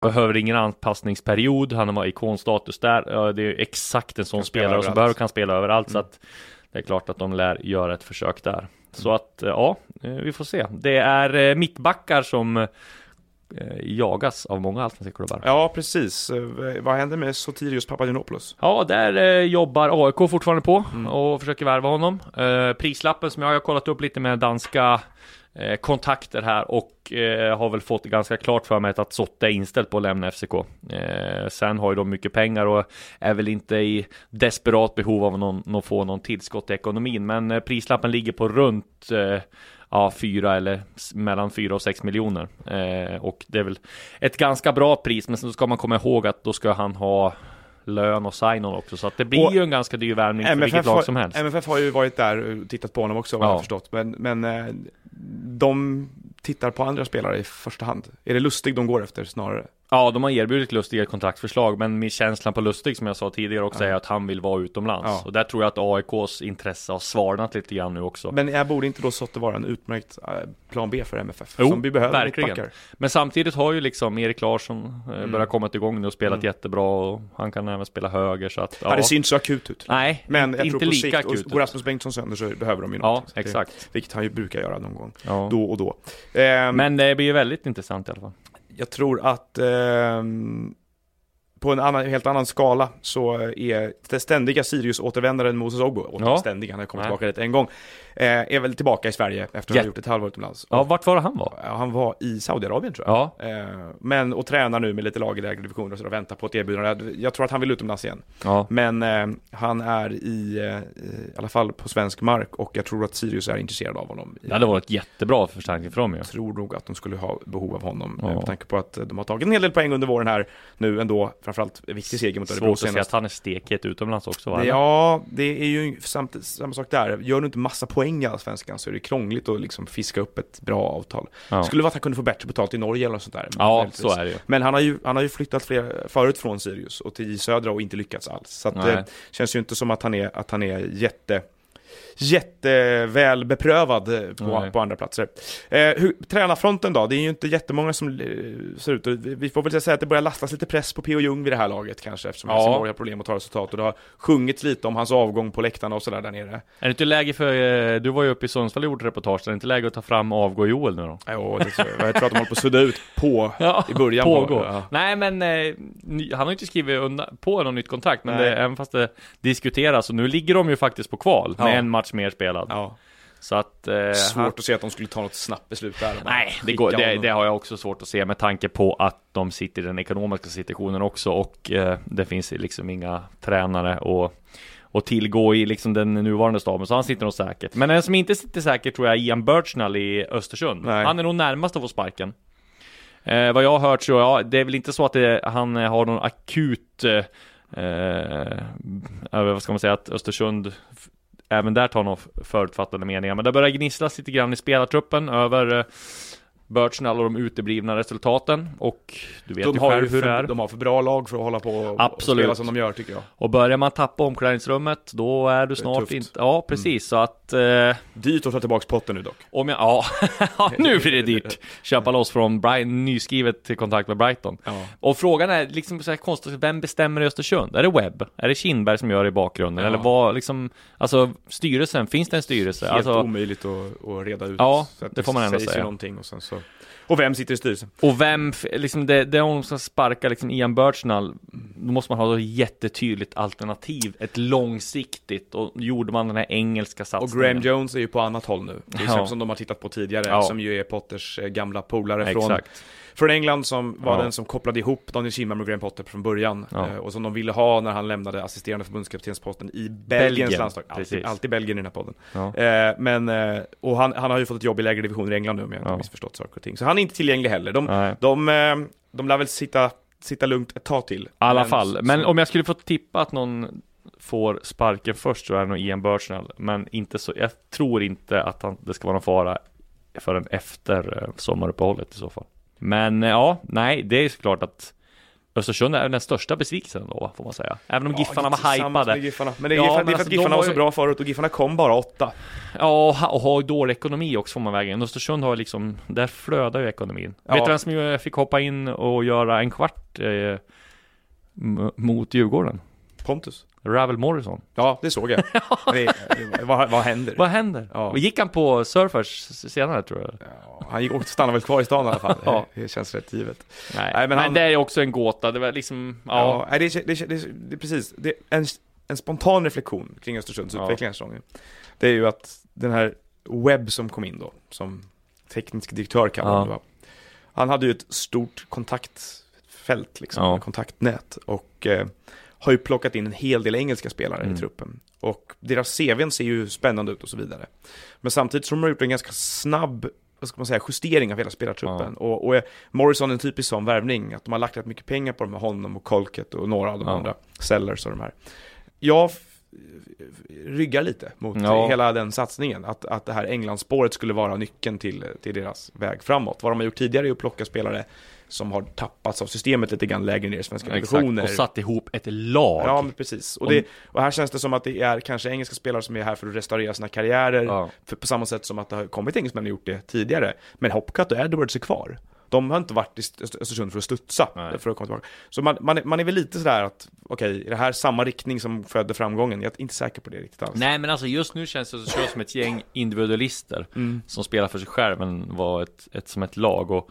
Speaker 2: Behöver ingen anpassningsperiod, han har ikonstatus där. Det är exakt en sån spelare som behöver kan spela överallt. Så
Speaker 1: Mm.
Speaker 2: att det är klart att de lär göra ett försök där. Så att, eh, ja, eh, vi får se. Det är eh, mittbackar som jagas av många alternativa klubbar.
Speaker 1: Ja, precis. Vad händer med Sotirios Papagiannopoulos?
Speaker 2: Ja, där jobbar AIK fortfarande på
Speaker 1: Mm.
Speaker 2: och försöker värva honom. Prislappen som jag har kollat upp lite med danska Eh, kontakter här och eh, har väl fått ganska klart för mig att Sotte är inställd på att lämna FCK. Eh, sen har ju de mycket pengar och är väl inte i desperat behov av någon, att få någon tillskott i ekonomin. Men eh, prislappen ligger på runt eh, Ja, fyra eller mellan fyra och sex miljoner. Eh, och det är väl ett ganska bra pris, men så ska man komma ihåg att då ska han ha lön och sign-on också, så att det blir
Speaker 1: Och
Speaker 2: ju en ganska dyr värvning för vilket lag som helst.
Speaker 1: MFF har ju varit där och tittat på honom också, vad jag
Speaker 2: Ja.
Speaker 1: har förstått. Men, men eh, de tittar på andra spelare i första hand. Är det Lustig de går efter snarare?
Speaker 2: Ja, de har erbjudit Lustig ett kontraktsförslag, men min känslan på Lustig som jag sa tidigare också
Speaker 1: Ja.
Speaker 2: är att han vill vara utomlands.
Speaker 1: Ja.
Speaker 2: Och där tror jag att AIKs intresse har svalnat lite grann nu också.
Speaker 1: Men jag borde inte då Sotte vara en utmärkt eh, plan B för MFF?
Speaker 2: Jo,
Speaker 1: som vi behöver
Speaker 2: verkligen. Men samtidigt har ju liksom Erik Larsson eh,
Speaker 1: Mm.
Speaker 2: börjat komma igång nu och spelat
Speaker 1: Mm.
Speaker 2: jättebra och han kan även spela höger så att
Speaker 1: Ja. det ser inte så akut ut.
Speaker 2: Nej,
Speaker 1: Men jag
Speaker 2: inte
Speaker 1: tror på
Speaker 2: lika
Speaker 1: sikt,
Speaker 2: akut.
Speaker 1: och går Rasmus Bengtsson sönder så behöver de ju
Speaker 2: Ja,
Speaker 1: någonting. Det-
Speaker 2: exakt.
Speaker 1: Vilket han ju brukar göra någon gång,
Speaker 2: Ja.
Speaker 1: då och då. Ehm,
Speaker 2: Men det blir ju väldigt intressant i alla fall.
Speaker 1: Jag tror att ehm, på en annan, helt annan skala så är det ständiga Sirius-återvändaren Moses Ogbo,
Speaker 2: Ja.
Speaker 1: ständig, han har kommit
Speaker 2: Nej.
Speaker 1: tillbaka en gång, eh, är väl tillbaka i Sverige efter att
Speaker 2: Ja.
Speaker 1: ha gjort ett halvår utomlands.
Speaker 2: Ja, vart var han var?
Speaker 1: han var i Saudiarabien tror jag.
Speaker 2: Ja,
Speaker 1: Eh, men och tränar nu med lite lag i lägre divisioner och så och väntar på ett erbjudande. Jag tror att han vill utomlands igen.
Speaker 2: ja.
Speaker 1: Men eh, han är i, eh, i alla fall på svensk mark och jag tror att Sirius är intresserad av honom.
Speaker 2: Det hade varit jättebra förstärkning för dem ju.
Speaker 1: Jag tror nog att de skulle ha behov av honom
Speaker 2: Ja.
Speaker 1: eh, med tanke på att eh, de har tagit en hel del poäng under våren här nu ändå, framförallt viktig seger mot Örebro
Speaker 2: Svårt att
Speaker 1: senast.
Speaker 2: att han är stekhet utomlands också va?
Speaker 1: Ja, det är ju samt, samma sak där. Gör du inte massa poäng i Allsvenskan så är det krångligt att liksom fiska upp ett bra avtal.
Speaker 2: Ja.
Speaker 1: Skulle vara att han kunde få bättre betalt i Norge eller något sånt där.
Speaker 2: Ja, så är det ju.
Speaker 1: Men han har ju, han har ju flyttat fler, förut från Sirius och till Södra och inte lyckats alls. Så att
Speaker 2: Nej.
Speaker 1: det känns ju inte som att han är, att han är jätte jätteväl beprövad på, på andra platser. Eh, hur, tränarfronten då? Det är ju inte jättemånga som eh, ser ut vi, får väl säga att det börjar lastas lite press på P.O. Jung vid det här laget kanske eftersom
Speaker 2: Ja.
Speaker 1: Helsingborg har problem att ta resultat och det har sjungits lite om hans avgång på läktarna och sådär där nere.
Speaker 2: Är det inte läge för, eh, du var ju uppe i Sundsvall och gjorde reportage, är det inte läge att ta fram avgå Joel nu då?
Speaker 1: Ja, det tror jag. jag tror att de håller på att sudda ut på
Speaker 2: Ja,
Speaker 1: i början. På, ja.
Speaker 2: Nej men, eh, han har ju inte skrivit på något nytt kontrakt, men det, även fast det diskuteras, och nu ligger de ju faktiskt på kval, med en match mer spelad.
Speaker 1: Ja.
Speaker 2: Så att... Eh,
Speaker 1: Svårt
Speaker 2: han,
Speaker 1: att se att de skulle ta något snabbt beslut där.
Speaker 2: nej, det, går, det, det har jag också svårt att se med tanke på att de sitter i den ekonomiska situationen också och eh, det finns liksom inga tränare och och tillgå i liksom den nuvarande staben, så han sitter nog säkert. Men en som inte sitter säkert tror jag är Ian Birchnall i Östersund.
Speaker 1: Nej.
Speaker 2: Han är nog närmast att få sparken. Eh, vad jag har hört så, ja, det är väl inte så att det, han eh, har någon akut, eh, eh, vad ska man säga, att Östersund även där tar några förutfattade meningar. Men det börjar gnisslas lite grann i spelartruppen över eh, Birchnall och de uteblivna resultaten. Och du vet
Speaker 1: de
Speaker 2: ju
Speaker 1: har
Speaker 2: själv
Speaker 1: ju
Speaker 2: hur det är.
Speaker 1: De har för bra lag för att hålla på och
Speaker 2: Absolut.
Speaker 1: spela som de gör tycker jag.
Speaker 2: Och börjar man tappa omklädningsrummet, då är du snart inte... Ja, precis. Så att... Eh,
Speaker 1: Dyrt att ta tillbaka potten nu dock.
Speaker 2: om jag... Ja, nu blir det dyrt. Köpa loss från Brighton, nyskrivet till kontakt med Brighton.
Speaker 1: Ja.
Speaker 2: Och frågan är liksom så här konstigt, vem bestämmer i Östersund? Är det Webb? Är det Kindberg som gör det i bakgrunden?
Speaker 1: Ja.
Speaker 2: Eller vad liksom, alltså styrelsen, finns det en styrelse?
Speaker 1: Helt
Speaker 2: Alltså,
Speaker 1: omöjligt att, att reda ut.
Speaker 2: Ja, det får man ändå säga.
Speaker 1: någonting och sen så... Och vem sitter i styrelsen?
Speaker 2: och vem, liksom det, det om de ska sparka liksom Ian Birchnall, då måste man ha ett jättetydligt alternativ, ett långsiktigt, och gjorde man den här engelska
Speaker 1: Och
Speaker 2: satsningen.
Speaker 1: Graham Jones är ju på annat håll nu. Det är
Speaker 2: Ja.
Speaker 1: som de har tittat på tidigare,
Speaker 2: Ja.
Speaker 1: som ju är Potters eh, gamla polare från. Från England som var
Speaker 2: Ja.
Speaker 1: den som kopplade ihop Daniel Kindberg med Graham Potter från början.
Speaker 2: Ja.
Speaker 1: Eh, och som de ville ha när han lämnade assisterande förbundskaptensposten i Belgiens
Speaker 2: Belgien,
Speaker 1: landslag. Alltid, alltid Belgien i den här podden.
Speaker 2: Ja.
Speaker 1: Eh, men, eh, och han, han har ju fått ett jobb i lägre divisioner i England nu om jag inte
Speaker 2: Ja.
Speaker 1: missförstått saker och ting. Så han är inte tillgänglig heller. De,
Speaker 2: Nej.
Speaker 1: de, de lär väl sitta, sitta lugnt ett tag till.
Speaker 2: I alla
Speaker 1: Men-
Speaker 2: fall, men
Speaker 1: så-
Speaker 2: om jag skulle få tippa att någon får sparken först så är det nog Ian Birchnall Men inte så, jag tror inte att han, det ska vara någon fara förrän efter eh, sommaruppehållet i så fall Men eh, ja, nej, det är såklart att Östersund är den största besvikelsen då, får man säga Även om Giffarna
Speaker 1: Ja,
Speaker 2: var
Speaker 1: tillsammans med
Speaker 2: hypade
Speaker 1: Giffarna. Men det är,
Speaker 2: Ja, men
Speaker 1: det är för
Speaker 2: alltså,
Speaker 1: att
Speaker 2: de
Speaker 1: Giffarna
Speaker 2: var
Speaker 1: var så bra förut och Giffarna kom bara åtta.
Speaker 2: Ja, och ha- och har ju dålig ekonomi också får man väga in Östersund har liksom, där flödar ju ekonomin
Speaker 1: Ja.
Speaker 2: Vet du vem som fick hoppa in och göra en kvart eh, mot Djurgården?
Speaker 1: Pontus.
Speaker 2: Ravel Morrison
Speaker 1: Ja, det såg jag. Men det, vad, vad händer?
Speaker 2: Vad händer?
Speaker 1: Ja.
Speaker 2: Gick han på Surfers senare tror jag?
Speaker 1: Ja, han gick och stannade väl kvar i stan i alla fall.
Speaker 2: Ja.
Speaker 1: Det känns rätt givet.
Speaker 2: Nej,
Speaker 1: Nej, men han-
Speaker 2: det är också en gåta, det var liksom, ja,
Speaker 1: Ja, det, det, det, det, det är precis. Det är en, en spontan reflektion kring Östersunds
Speaker 2: Ja.
Speaker 1: utveckling den här säsongen. Det är ju att den här Webb som kom in då, som teknisk direktör kan
Speaker 2: Ja.
Speaker 1: man vara. Han hade ju ett stort kontaktfält, liksom,
Speaker 2: Ja.
Speaker 1: kontaktnät. Och eh, har ju plockat in en hel del engelska spelare
Speaker 2: Mm.
Speaker 1: i truppen. Och deras CVn ser ju spännande ut och så vidare. Men samtidigt så har de gjort en ganska snabb vad ska man säga, justering av hela spelartruppen. Och, och är Morrison är en typisk sån värvning, att de har lagt rätt mycket pengar på de här honom och Colket och några av de
Speaker 2: Ja.
Speaker 1: andra, Sellers och de här. Jag ryggar lite mot
Speaker 2: Ja.
Speaker 1: hela den satsningen. Att, att det här Englandsspåret skulle vara nyckeln till, till deras väg framåt. Vad de har gjort tidigare är att plocka spelare som har tappats av systemet lite grann lägre ner i svenska divisioner.
Speaker 2: och satt ihop ett lag.
Speaker 1: Ja, men precis. Och, det, och här känns det som att det är kanske engelska spelare som är här för att restaurera sina karriärer,
Speaker 2: Ja.
Speaker 1: för, på samma sätt som att det har kommit engelsmän och gjort det tidigare. Men Hopcutt och Edwards är kvar. De har inte varit i Öst- Östersund för att studsa,
Speaker 2: Nej.
Speaker 1: för att komma tillbaka. Så man, man, är, man är väl lite sådär att, okej, är det här samma riktning som födde framgången? Jag är inte säker på det riktigt alls.
Speaker 2: Nej men alltså just nu känns det så som ett gäng individualister
Speaker 1: Mm.
Speaker 2: som spelar för sig själv men var ett, ett som ett lag och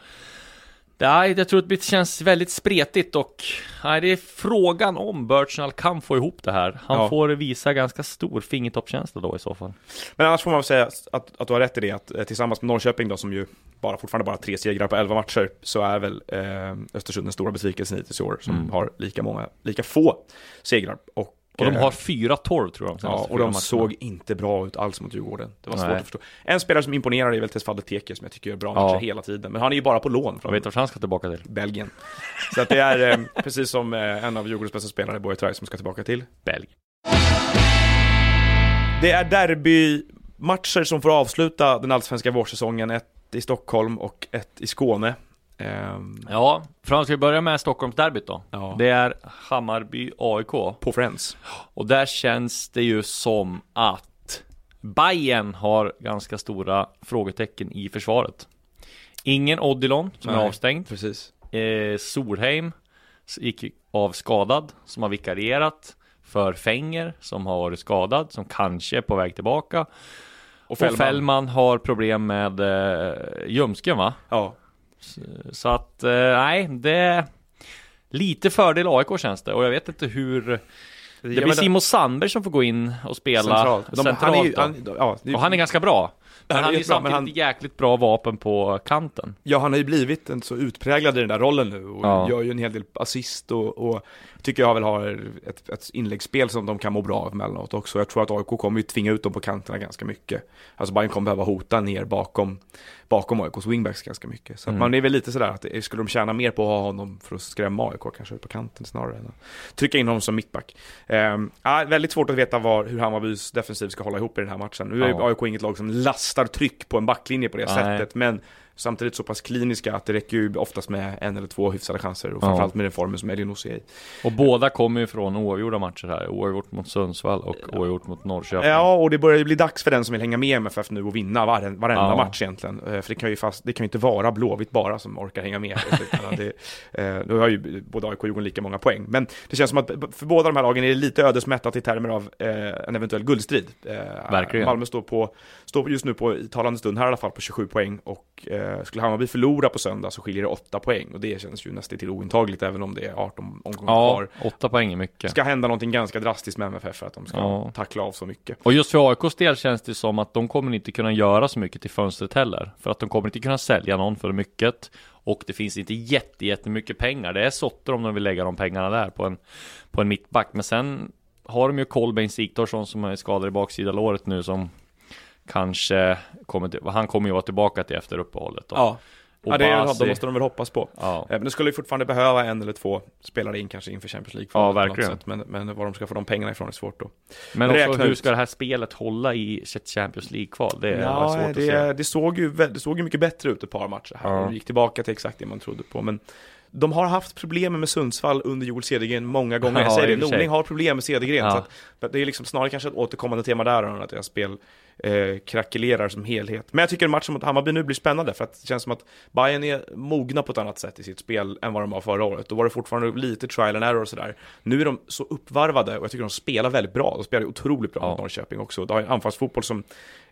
Speaker 2: Nej, jag tror att det känns väldigt spretigt och nej, det är frågan om Birchnall kan få ihop det här. Han
Speaker 1: Ja.
Speaker 2: får visa ganska stor fingertoppskänsla då i så fall.
Speaker 1: Men annars får man väl säga att, att du har rätt i det, att eh, tillsammans med Norrköping då, som ju bara, fortfarande bara tre segrar på 11 matcher, så är väl eh, Östersund den stora besvikelsen hittills i år, som
Speaker 2: Mm.
Speaker 1: har lika många, lika få segrar. Och,
Speaker 2: Och de har 4-12 tror jag.
Speaker 1: Ja, och de såg inte bra ut alls mot Djurgården. Det var svårt
Speaker 2: Nej.
Speaker 1: att förstå. En spelare som imponerar är väl Tesfalde Teke, som jag tycker gör bra
Speaker 2: Ja.
Speaker 1: matcher hela tiden. Men han är ju bara på lån
Speaker 2: Jag
Speaker 1: från
Speaker 2: vet vart han ska tillbaka till.
Speaker 1: Belgien. Så att det är eh, precis som eh, en av Djurgårdens bästa spelare, Boye Trice, som ska tillbaka till
Speaker 2: Belgien.
Speaker 1: Det är derbymatcher som får avsluta den allsvenska vårsäsongen. Ett i Stockholm och ett i Skåne. Ehm,
Speaker 2: Ja, Frans, ska vi börja med Stockholmsderbyt då?
Speaker 1: ja.
Speaker 2: Det är Hammarby-AIK.
Speaker 1: På Friends.
Speaker 2: Och där känns det ju som att Bayern har ganska stora frågetecken i försvaret. Ingen Odilon som är
Speaker 1: Nej.
Speaker 2: avstängd.
Speaker 1: Precis.
Speaker 2: Eh, Solheim gick av skadad som har vikarierat för Fenger som har varit skadad som kanske är på väg tillbaka.
Speaker 1: Och
Speaker 2: Och
Speaker 1: Fällman.
Speaker 2: Fällman har problem med eh, ljumsken va?
Speaker 1: Ja.
Speaker 2: Så att, eh, nej, det är lite fördel AIK känns det och jag vet inte hur Det blir Simon Sandberg som får gå in och spela
Speaker 1: centralt.
Speaker 2: centralt,
Speaker 1: De, han är ju, han, ja, det
Speaker 2: Och han är ganska bra Men
Speaker 1: Han
Speaker 2: han är ju samtidigt
Speaker 1: han-
Speaker 2: jäkligt bra vapen på kanten
Speaker 1: Ja, han har ju blivit en så utpräglad i den där rollen nu och
Speaker 2: Ja.
Speaker 1: gör ju en hel del assist och, och tycker jag väl har ett, ett inläggsspel som de kan må bra av emellanåt också. Jag tror att AIK kommer ju tvinga ut dem på kanterna ganska mycket. Alltså Bayern kommer behöva hota ner bakom, bakom AIKs wingbacks ganska mycket. Så
Speaker 2: Mm.
Speaker 1: man är väl lite sådär att det- skulle de tjäna mer på att ha honom för att skrämma AIK kanske på kanten snarare än att trycka in honom som mittback. Um, ja, väldigt svårt att veta var, hur Hammarbys defensiv ska hålla ihop i den här matchen. Nu är
Speaker 2: Ja.
Speaker 1: AIK inget lag som lastar tryck på en backlinje på det
Speaker 2: Nej.
Speaker 1: sättet, men samtidigt så pass kliniska att det räcker ju oftast med en eller två hyfsade chanser och framförallt med den formen som Elionossi är i.
Speaker 2: Och båda kommer ju från oavgjorda matcher här Oavgjort mot Sundsvall och oavgjort mot Norrköping
Speaker 1: Ja, och det börjar ju bli dags för den som vill hänga med MFF nu och vinna var, varenda
Speaker 2: Ja.
Speaker 1: match egentligen. Eh, För det kan ju fast, det kan ju inte vara Blåvitt bara som orkar hänga med. i det, eh, nu har ju både AIK och Djurgården lika många poäng. Men det känns som att för båda de här lagen är det lite ödesmättat i termer av eh, en eventuell guldstrid. Eh,
Speaker 2: Verkligen.
Speaker 1: Malmö står, på, står just nu på, i talande stund här i alla fall, på 27 poäng. Och eh, skulle Hammarby förlora på söndag så skiljer det 8 poäng. Och det känns ju nästan till ointagligt även om det är 18 omgångar
Speaker 2: Ja,
Speaker 1: kvar.
Speaker 2: åtta poäng är mycket
Speaker 1: ska hända någonting ganska drastiskt med MFF för att de ska
Speaker 2: Ja.
Speaker 1: tackla av så mycket.
Speaker 2: Och just för AIKs del känns det som att de kommer inte kunna göra så mycket till fönstret heller För att de kommer inte kunna sälja någon för mycket Och det finns inte jätte, jättemycket pengar Det är sotter om de vill lägga de pengarna där på en, på en mittback Men sen har de ju Kolbeinn Sigthorsson som är skadad i baksida låret nu som Kanske kommer till, han kommer ju vara tillbaka till efter uppehållet då.
Speaker 1: Ja, ja det, är, de måste de väl hoppas på.
Speaker 2: Ja,
Speaker 1: Eh, Men det skulle ju fortfarande behöva en eller två spelare in kanske inför Champions League.
Speaker 2: Ja, verkligen.
Speaker 1: sätt. Men, men var de ska få de pengarna ifrån är svårt då.
Speaker 2: men också hur
Speaker 1: ut.
Speaker 2: ska det här spelet hålla i Champions League-kval? Det är
Speaker 1: Ja,
Speaker 2: svårt att se
Speaker 1: det, det, såg ju, det såg ju mycket bättre ut ett par matcher här.
Speaker 2: Ja.
Speaker 1: De gick tillbaka till exakt det man trodde på. Men de har haft problem med Sundsvall under Joel Cedergren många gånger. Jag
Speaker 2: Ja,
Speaker 1: säger det. Norling har problem med Cedergren. Så att det är liksom snarare kanske ett återkommande tema där än att deras spel eh, krackelerar som helhet. Men jag tycker matchen mot Hammarby nu blir spännande för att det känns som att Bayern är mogna på ett annat sätt i sitt spel än vad de var förra året. Då var det fortfarande lite trial and error och sådär. Nu är de så uppvarvade och jag tycker de spelar väldigt bra. De spelar otroligt bra
Speaker 2: Ja.
Speaker 1: mot Norrköping också. De har en anfallsfotboll som,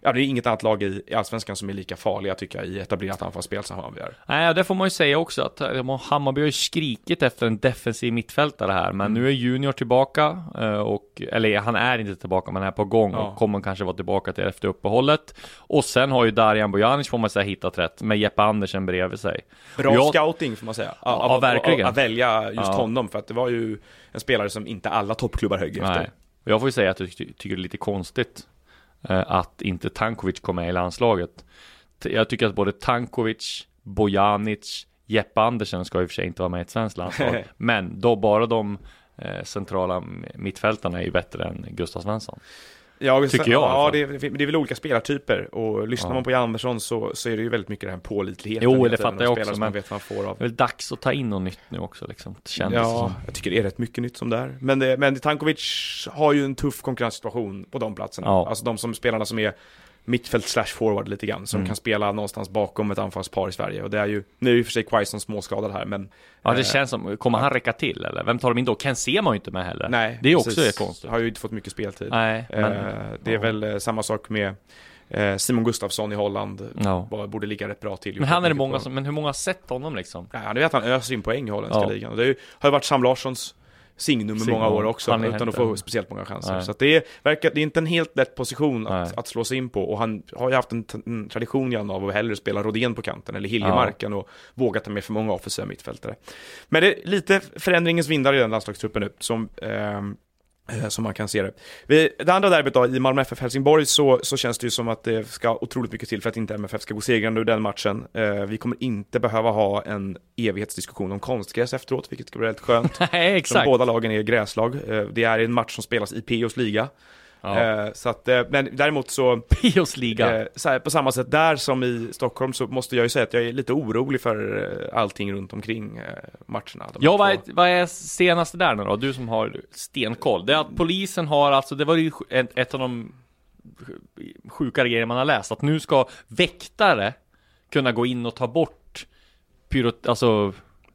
Speaker 1: ja det är inget annat lag i, i Allsvenskan som är lika farliga tycker jag i etablerat anfallsspel som Hammarby är.
Speaker 2: Nej, det får man ju säga också att eh, Hammarby har ju skrikit efter en defensiv mittfältare här, men
Speaker 1: Mm.
Speaker 2: nu är Junior tillbaka eh, och, eller han är inte tillbaka, men är på gång
Speaker 1: Ja.
Speaker 2: och kommer kanske vara tillbaka till efter uppehållet. Och sen har ju Darijan Bojanic får man säga hittat rätt med Jeppe Andersen bredvid sig.
Speaker 1: Bra
Speaker 2: Jag-
Speaker 1: scouting får man säga.
Speaker 2: Ja,
Speaker 1: Av-
Speaker 2: verkligen.
Speaker 1: Att välja just
Speaker 2: Ja.
Speaker 1: honom för att det var ju en spelare som inte alla toppklubbar högg efter.
Speaker 2: Nej. Jag får ju säga att jag ty- tycker det är lite konstigt att inte Tankovic kom med i landslaget. Jag tycker att både Tankovic, Bojanic, Jeppe Andersen ska i och för sig inte vara med i ett svenskt landslag. Men då bara de eh, centrala mittfältarna är ju bättre än Gustav Svensson.
Speaker 1: Ja,
Speaker 2: Tycker jag
Speaker 1: Ja, det är, det är väl olika spelartyper och lyssnar
Speaker 2: Ja.
Speaker 1: man på Jan Andersson så, så är det ju väldigt mycket den här pålitligheten.
Speaker 2: Jo, det fattar jag också, men-
Speaker 1: vet man får av.
Speaker 2: Det är väl dags att ta in något nytt nu också liksom,
Speaker 1: Ja,
Speaker 2: som.
Speaker 1: jag tycker det är rätt mycket nytt som det är. Men, det, men Tankovic har ju en tuff konkurrenssituation på de platserna.
Speaker 2: Ja.
Speaker 1: Alltså de som spelarna som är mittfält slash forward lite grann, som
Speaker 2: Mm.
Speaker 1: kan spela någonstans bakom ett anfallspar i Sverige. Och det är ju, nu är ju för sig Quaison småskadad här, men
Speaker 2: Ja, det
Speaker 1: eh,
Speaker 2: känns som, kommer han räcka till eller? Vem tar de in då? Ken Sema ju inte med heller.
Speaker 1: nej,
Speaker 2: det är också
Speaker 1: precis.
Speaker 2: konstigt.
Speaker 1: Har ju inte fått mycket speltid.
Speaker 2: Nej, men...
Speaker 1: Eh, det är
Speaker 2: ja.
Speaker 1: väl eh, samma sak med eh, Simon Gustafsson i Holland. Bara Borde ligga rätt bra till.
Speaker 2: Men han är det många som, men hur många har sett honom liksom?
Speaker 1: Ja, du vet han öser in poäng i holländska
Speaker 2: Ja.
Speaker 1: ligan. Och det ju, har ju varit Sam Larssons signum i
Speaker 2: Signum.
Speaker 1: många år också,
Speaker 2: Han
Speaker 1: utan att få speciellt många chanser.
Speaker 2: Nej.
Speaker 1: Så det är, verkar, det är inte en helt lätt position att, att slå sig in på. Och han har ju haft en, en tradition Jan, av att hellre spela Rodén på kanten eller Hiljemark än att våga ta med för många offensiva mittfältare. Men det är lite förändringens vindar i den landslagstruppen nu, som eh, som man kan se det. Vi, det andra derbyt då, i Malmö FF Helsingborg, så, så känns det ju som att det ska otroligt mycket till för att inte MFF ska gå segrande ur den matchen. Eh, vi kommer inte behöva ha en evighetsdiskussion om konstgräs efteråt, vilket ska bli väldigt skönt.
Speaker 2: Nej, exakt.
Speaker 1: båda lagen är gräslag. Eh, det är en match som spelas i Pios liga.
Speaker 2: Ja.
Speaker 1: Eh, så att, eh, men däremot så,
Speaker 2: Pios liga.
Speaker 1: eh, så här, på samma sätt där som i Stockholm så måste jag ju säga att jag är lite orolig för allting runt omkring matcherna.
Speaker 2: Ja, vad är, vad är senaste där nu då? Du som har stenkoll. Det är att polisen har alltså, det var ju ett, ett av de sjukare grejer man har läst, att nu ska väktare kunna gå in och ta bort pyro, alltså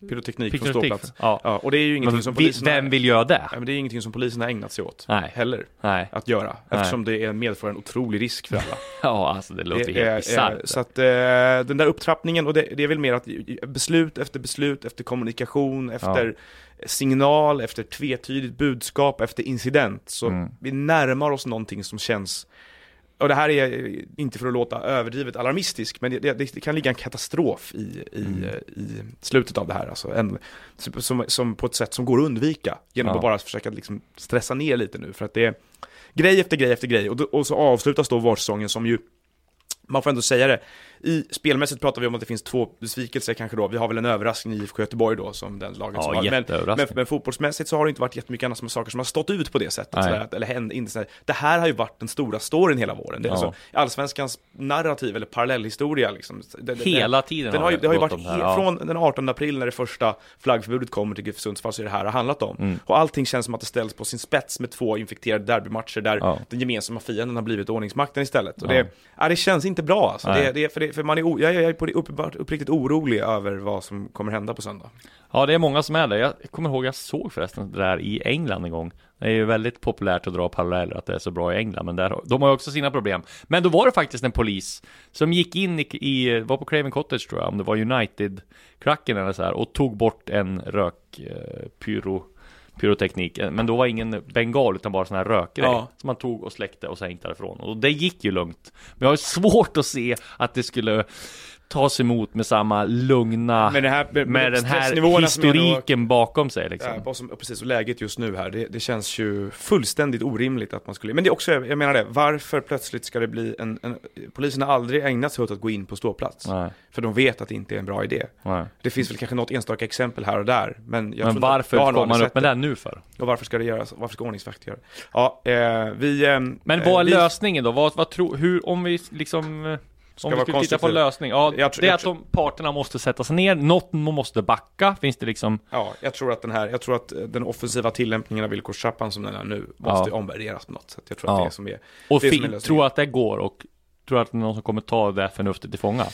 Speaker 1: pyroteknik från
Speaker 2: pyroteknik.
Speaker 1: ståplats.
Speaker 2: Ja.
Speaker 1: Ja, och det är ju ingenting
Speaker 2: Men
Speaker 1: som polisen
Speaker 2: vem vill göra det?
Speaker 1: Nej, men det är ingenting som polisen har ägnat sig åt
Speaker 2: Nej.
Speaker 1: heller
Speaker 2: Nej.
Speaker 1: att göra. Eftersom det är medför en otrolig risk för alla.
Speaker 2: Ja, alltså det låter
Speaker 1: Det
Speaker 2: helt bisarrt.
Speaker 1: är- Så att eh, den där upptrappningen, och det, det är väl mer att beslut efter beslut, efter kommunikation, efter signal, efter tvetydigt budskap, efter incident, så
Speaker 2: Mm.
Speaker 1: vi närmar oss någonting som känns och det här är inte för att låta överdrivet alarmistisk, men det, det, det kan ligga en katastrof i, i,
Speaker 2: Mm.
Speaker 1: i slutet av det här. Alltså en, som, som på ett sätt som går att undvika, genom
Speaker 2: Ja.
Speaker 1: att bara försöka liksom stressa ner lite nu. För att det är grej efter grej efter grej, och, då, och så avslutas då vårsäsongen som ju man får ändå säga det. I spelmässigt pratar vi om att det finns två besvikelser kanske då. Vi har väl en överraskning i IFK Göteborg då, som den laget som
Speaker 2: Ja,
Speaker 1: har. Men, men, men fotbollsmässigt så har det inte varit jättemycket annat som saker som har stått ut på det sättet. Sådär, eller händ, inte sådär. Det här har ju varit den stora storyn hela våren. Det är
Speaker 2: Ja.
Speaker 1: alltså allsvenskans narrativ eller parallellhistoria liksom. Det, det,
Speaker 2: Hela tiden
Speaker 1: den har ju, det har ju varit
Speaker 2: det här,
Speaker 1: he-
Speaker 2: ja.
Speaker 1: från den 18 april när det första flaggförbudet kommer till GIF Sundsvall så är det här har handlat om.
Speaker 2: Mm.
Speaker 1: Och allting känns som att det ställs på sin spets med två infekterade derbymatcher där den gemensamma fienden har blivit ordningsmakten istället. Och det, ja, det känns inte bra alltså. Det, det, för, det, för man är, o- jag är på uppenbart, uppriktigt orolig över vad som kommer hända på söndag.
Speaker 2: Ja, det är många som är det. Jag kommer ihåg, jag såg förresten det där i England en gång. Det är ju väldigt populärt att dra paralleller att det är så bra i England, men där, de har ju också sina problem. Men då var det faktiskt en polis som gick in i, i var på Craven Cottage tror jag, om det var United-kracken eller så här, och tog bort en rök, eh, pyro, pyroteknik. Men då var ingen bengal utan bara sån här rökgrej
Speaker 1: Ja.
Speaker 2: som man tog och släckte och sen gick därifrån. Och det gick ju lugnt. Men jag har svårt att se att det skulle tas emot med samma lugna
Speaker 1: Men det här, med,
Speaker 2: med den här
Speaker 1: är då-
Speaker 2: historiken bakom sig liksom.
Speaker 1: Ja, som, precis, och läget just nu här, det, det känns ju fullständigt orimligt att man skulle, men det är också, jag menar det, varför plötsligt ska det bli en, en polisen har aldrig ägnat sig åt att gå in på ståplats.
Speaker 2: Nej,
Speaker 1: För de vet att det inte är en bra idé.
Speaker 2: nej.
Speaker 1: Det finns väl kanske något enstaka exempel här och där, men
Speaker 2: Men varför kommer man upp med det nu för?
Speaker 1: Och varför ska det göras? Varför ska ordningsvakt göra det? Ja, eh, vi... Eh,
Speaker 2: Men vad är
Speaker 1: vi,
Speaker 2: lösningen då? Vad, vad tror, hur, om vi liksom eh,
Speaker 1: Ska
Speaker 2: om vi skulle titta på
Speaker 1: konstruktiv.
Speaker 2: lösning, ja,
Speaker 1: Jag
Speaker 2: det är
Speaker 1: jag
Speaker 2: att de parterna måste sätta sig ner, något måste backa, finns det liksom
Speaker 1: Ja, jag tror att den här, jag tror att den offensiva tillämpningen av villkorstrappan som den är nu måste
Speaker 2: Ja.
Speaker 1: omvärderas på något sätt. Jag tror att
Speaker 2: Ja.
Speaker 1: det är som är...
Speaker 2: Och
Speaker 1: Det är som är
Speaker 2: tror att det går och tror att någon som kommer ta det förnuftet till fånga?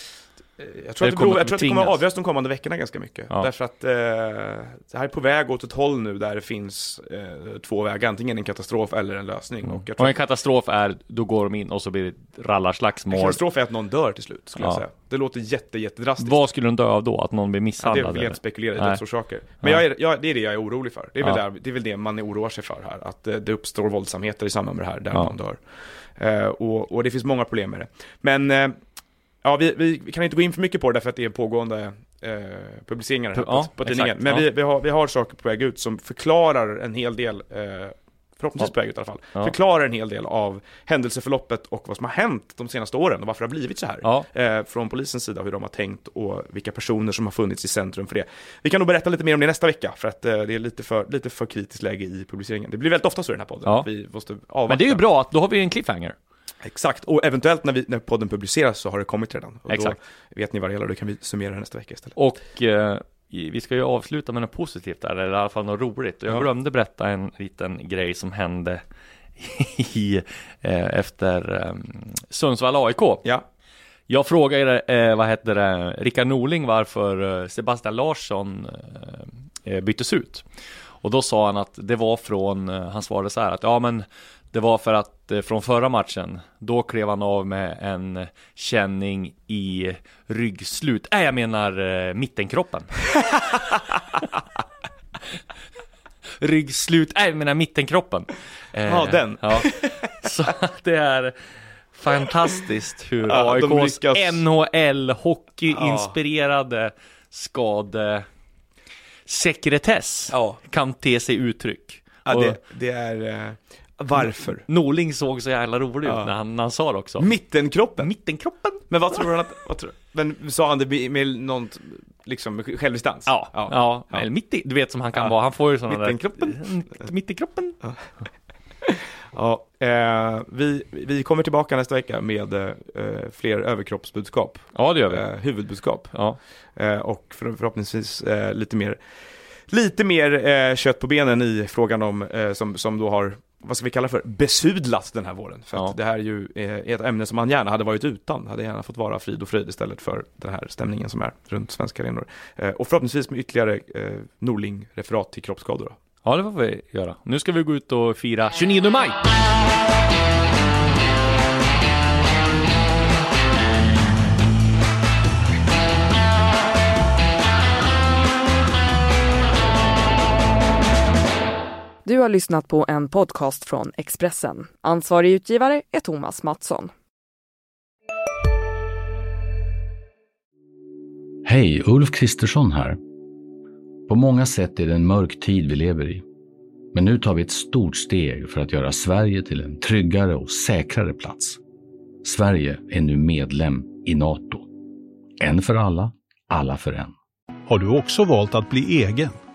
Speaker 1: Eh, Jag tror,
Speaker 2: Eller
Speaker 1: att det,
Speaker 2: kommer
Speaker 1: tror att det kommer avgöras de kommande veckorna ganska mycket.
Speaker 2: Ja.
Speaker 1: Därför att eh, det här är på väg åt ett håll nu där det finns eh, två vägar, antingen en katastrof eller en lösning. Och jag tror
Speaker 2: Och en katastrof är, då går de in och så blir det ett
Speaker 1: en
Speaker 2: rallarslagsmål.
Speaker 1: katastrof är att någon dör till slut, skulle
Speaker 2: Ja.
Speaker 1: jag säga. Det låter jätte, jättedrastiskt.
Speaker 2: Vad skulle de dö av då? Att någon blir
Speaker 1: Ja, det
Speaker 2: misshandlad?
Speaker 1: vill jag inte spekulera i, dödsorsaker. Men
Speaker 2: Ja.
Speaker 1: jag är, jag, det är det jag är orolig för. Det är, väl där, det är väl det man oroar sig för här, att eh, det uppstår våldsamheter i samband med det här, där man dör. Eh, och, och det finns många problem med det. Men, eh, ja, vi, vi, kan inte gå in för mycket på det därför att det är pågående eh, publiceringar
Speaker 2: Ja,
Speaker 1: på, på tidningen. Men
Speaker 2: ja.
Speaker 1: vi, vi, har, vi har saker på väg ut som förklarar en hel del eh, förhoppningsvis på väg ut i alla fall,
Speaker 2: Ja.
Speaker 1: förklarar en hel del av händelseförloppet och vad som har hänt de senaste åren och varför det har blivit så här. Eh, från polisens sida, hur de har tänkt och vilka personer som har funnits i centrum för det. Vi kan nog berätta lite mer om det nästa vecka, för att eh, det är lite för, lite för kritiskt läge i publiceringen. Det blir väldigt ofta så i den här podden, vi måste avvakta.
Speaker 2: Men det är ju bra att då har vi en cliffhanger.
Speaker 1: Exakt, och eventuellt när, vi, när podden publiceras så har det kommit redan. Och
Speaker 2: Exakt.
Speaker 1: Då vet ni vad det gäller, då kan vi summera det nästa vecka istället.
Speaker 2: Och eh, vi ska ju avsluta med något positivt där, eller i alla fall något roligt. Jag
Speaker 1: Ja.
Speaker 2: glömde berätta en liten grej som hände i, eh, efter eh, Sundsvall AIK.
Speaker 1: Ja,
Speaker 2: Jag frågade, eh, vad heter det, Rickard Norling varför eh, Sebastian Larsson eh, eh, byttes ut. Och då sa han att det var från, han svarade så här att ja men det var för att eh, från förra matchen, då klev han av med en känning i ryggslut, nej jag menar eh, mittenkroppen. Ryggslut, nej jag menar mittenkroppen. Eh,
Speaker 1: Ja, den.
Speaker 2: Ja. Så det är fantastiskt hur
Speaker 1: Ja,
Speaker 2: AIKs
Speaker 1: lyckas-
Speaker 2: NHL-hockey-inspirerade skade sekretess
Speaker 1: Ja.
Speaker 2: kan te sig uttryck.
Speaker 1: ja det, det är... Varför?
Speaker 2: Norling såg så jävla rolig
Speaker 1: Ja.
Speaker 2: ut när han, när han sa det också.
Speaker 1: Mittenkroppen?
Speaker 2: Mittenkroppen?
Speaker 1: Men vad tror han att... Vad tror, men sa han det med, någon, liksom, självdistans?
Speaker 2: Ja, ja,
Speaker 1: Ja.
Speaker 2: Eller mitt i, du vet som han kan
Speaker 1: Ja.
Speaker 2: vara, han får ju sådana
Speaker 1: Mittenkroppen.
Speaker 2: där Mitt i kroppen
Speaker 1: Ja, eh, vi, vi kommer tillbaka nästa vecka med eh, fler överkroppsbudskap,
Speaker 2: Ja det gör vi
Speaker 1: eh, huvudbudskap
Speaker 2: Ja,
Speaker 1: eh, och för, förhoppningsvis eh, lite mer, lite mer eh, kött på benen i frågan om, som, som då har, vad ska vi kalla för, besudlat den här våren. För
Speaker 2: Ja.
Speaker 1: att det här är ju eh, ett ämne som man gärna hade varit utan, hade gärna fått vara frid och fröjd istället för den här stämningen som är runt svenska arenor. Eh, och förhoppningsvis med ytterligare eh, Norling-referat till kroppsskador.
Speaker 2: Ja det får vi göra Nu ska vi gå ut och fira 29 maj
Speaker 4: Du har lyssnat på en podcast från Expressen. Ansvarig utgivare är Thomas Mattsson.
Speaker 5: Hej, Ulf Kristersson här. På många sätt är det en mörk tid vi lever i. Men nu tar vi ett stort steg för att göra Sverige till en tryggare och säkrare plats. Sverige är nu medlem i Nato. En för alla, alla för en.
Speaker 6: Har du också valt att bli egen?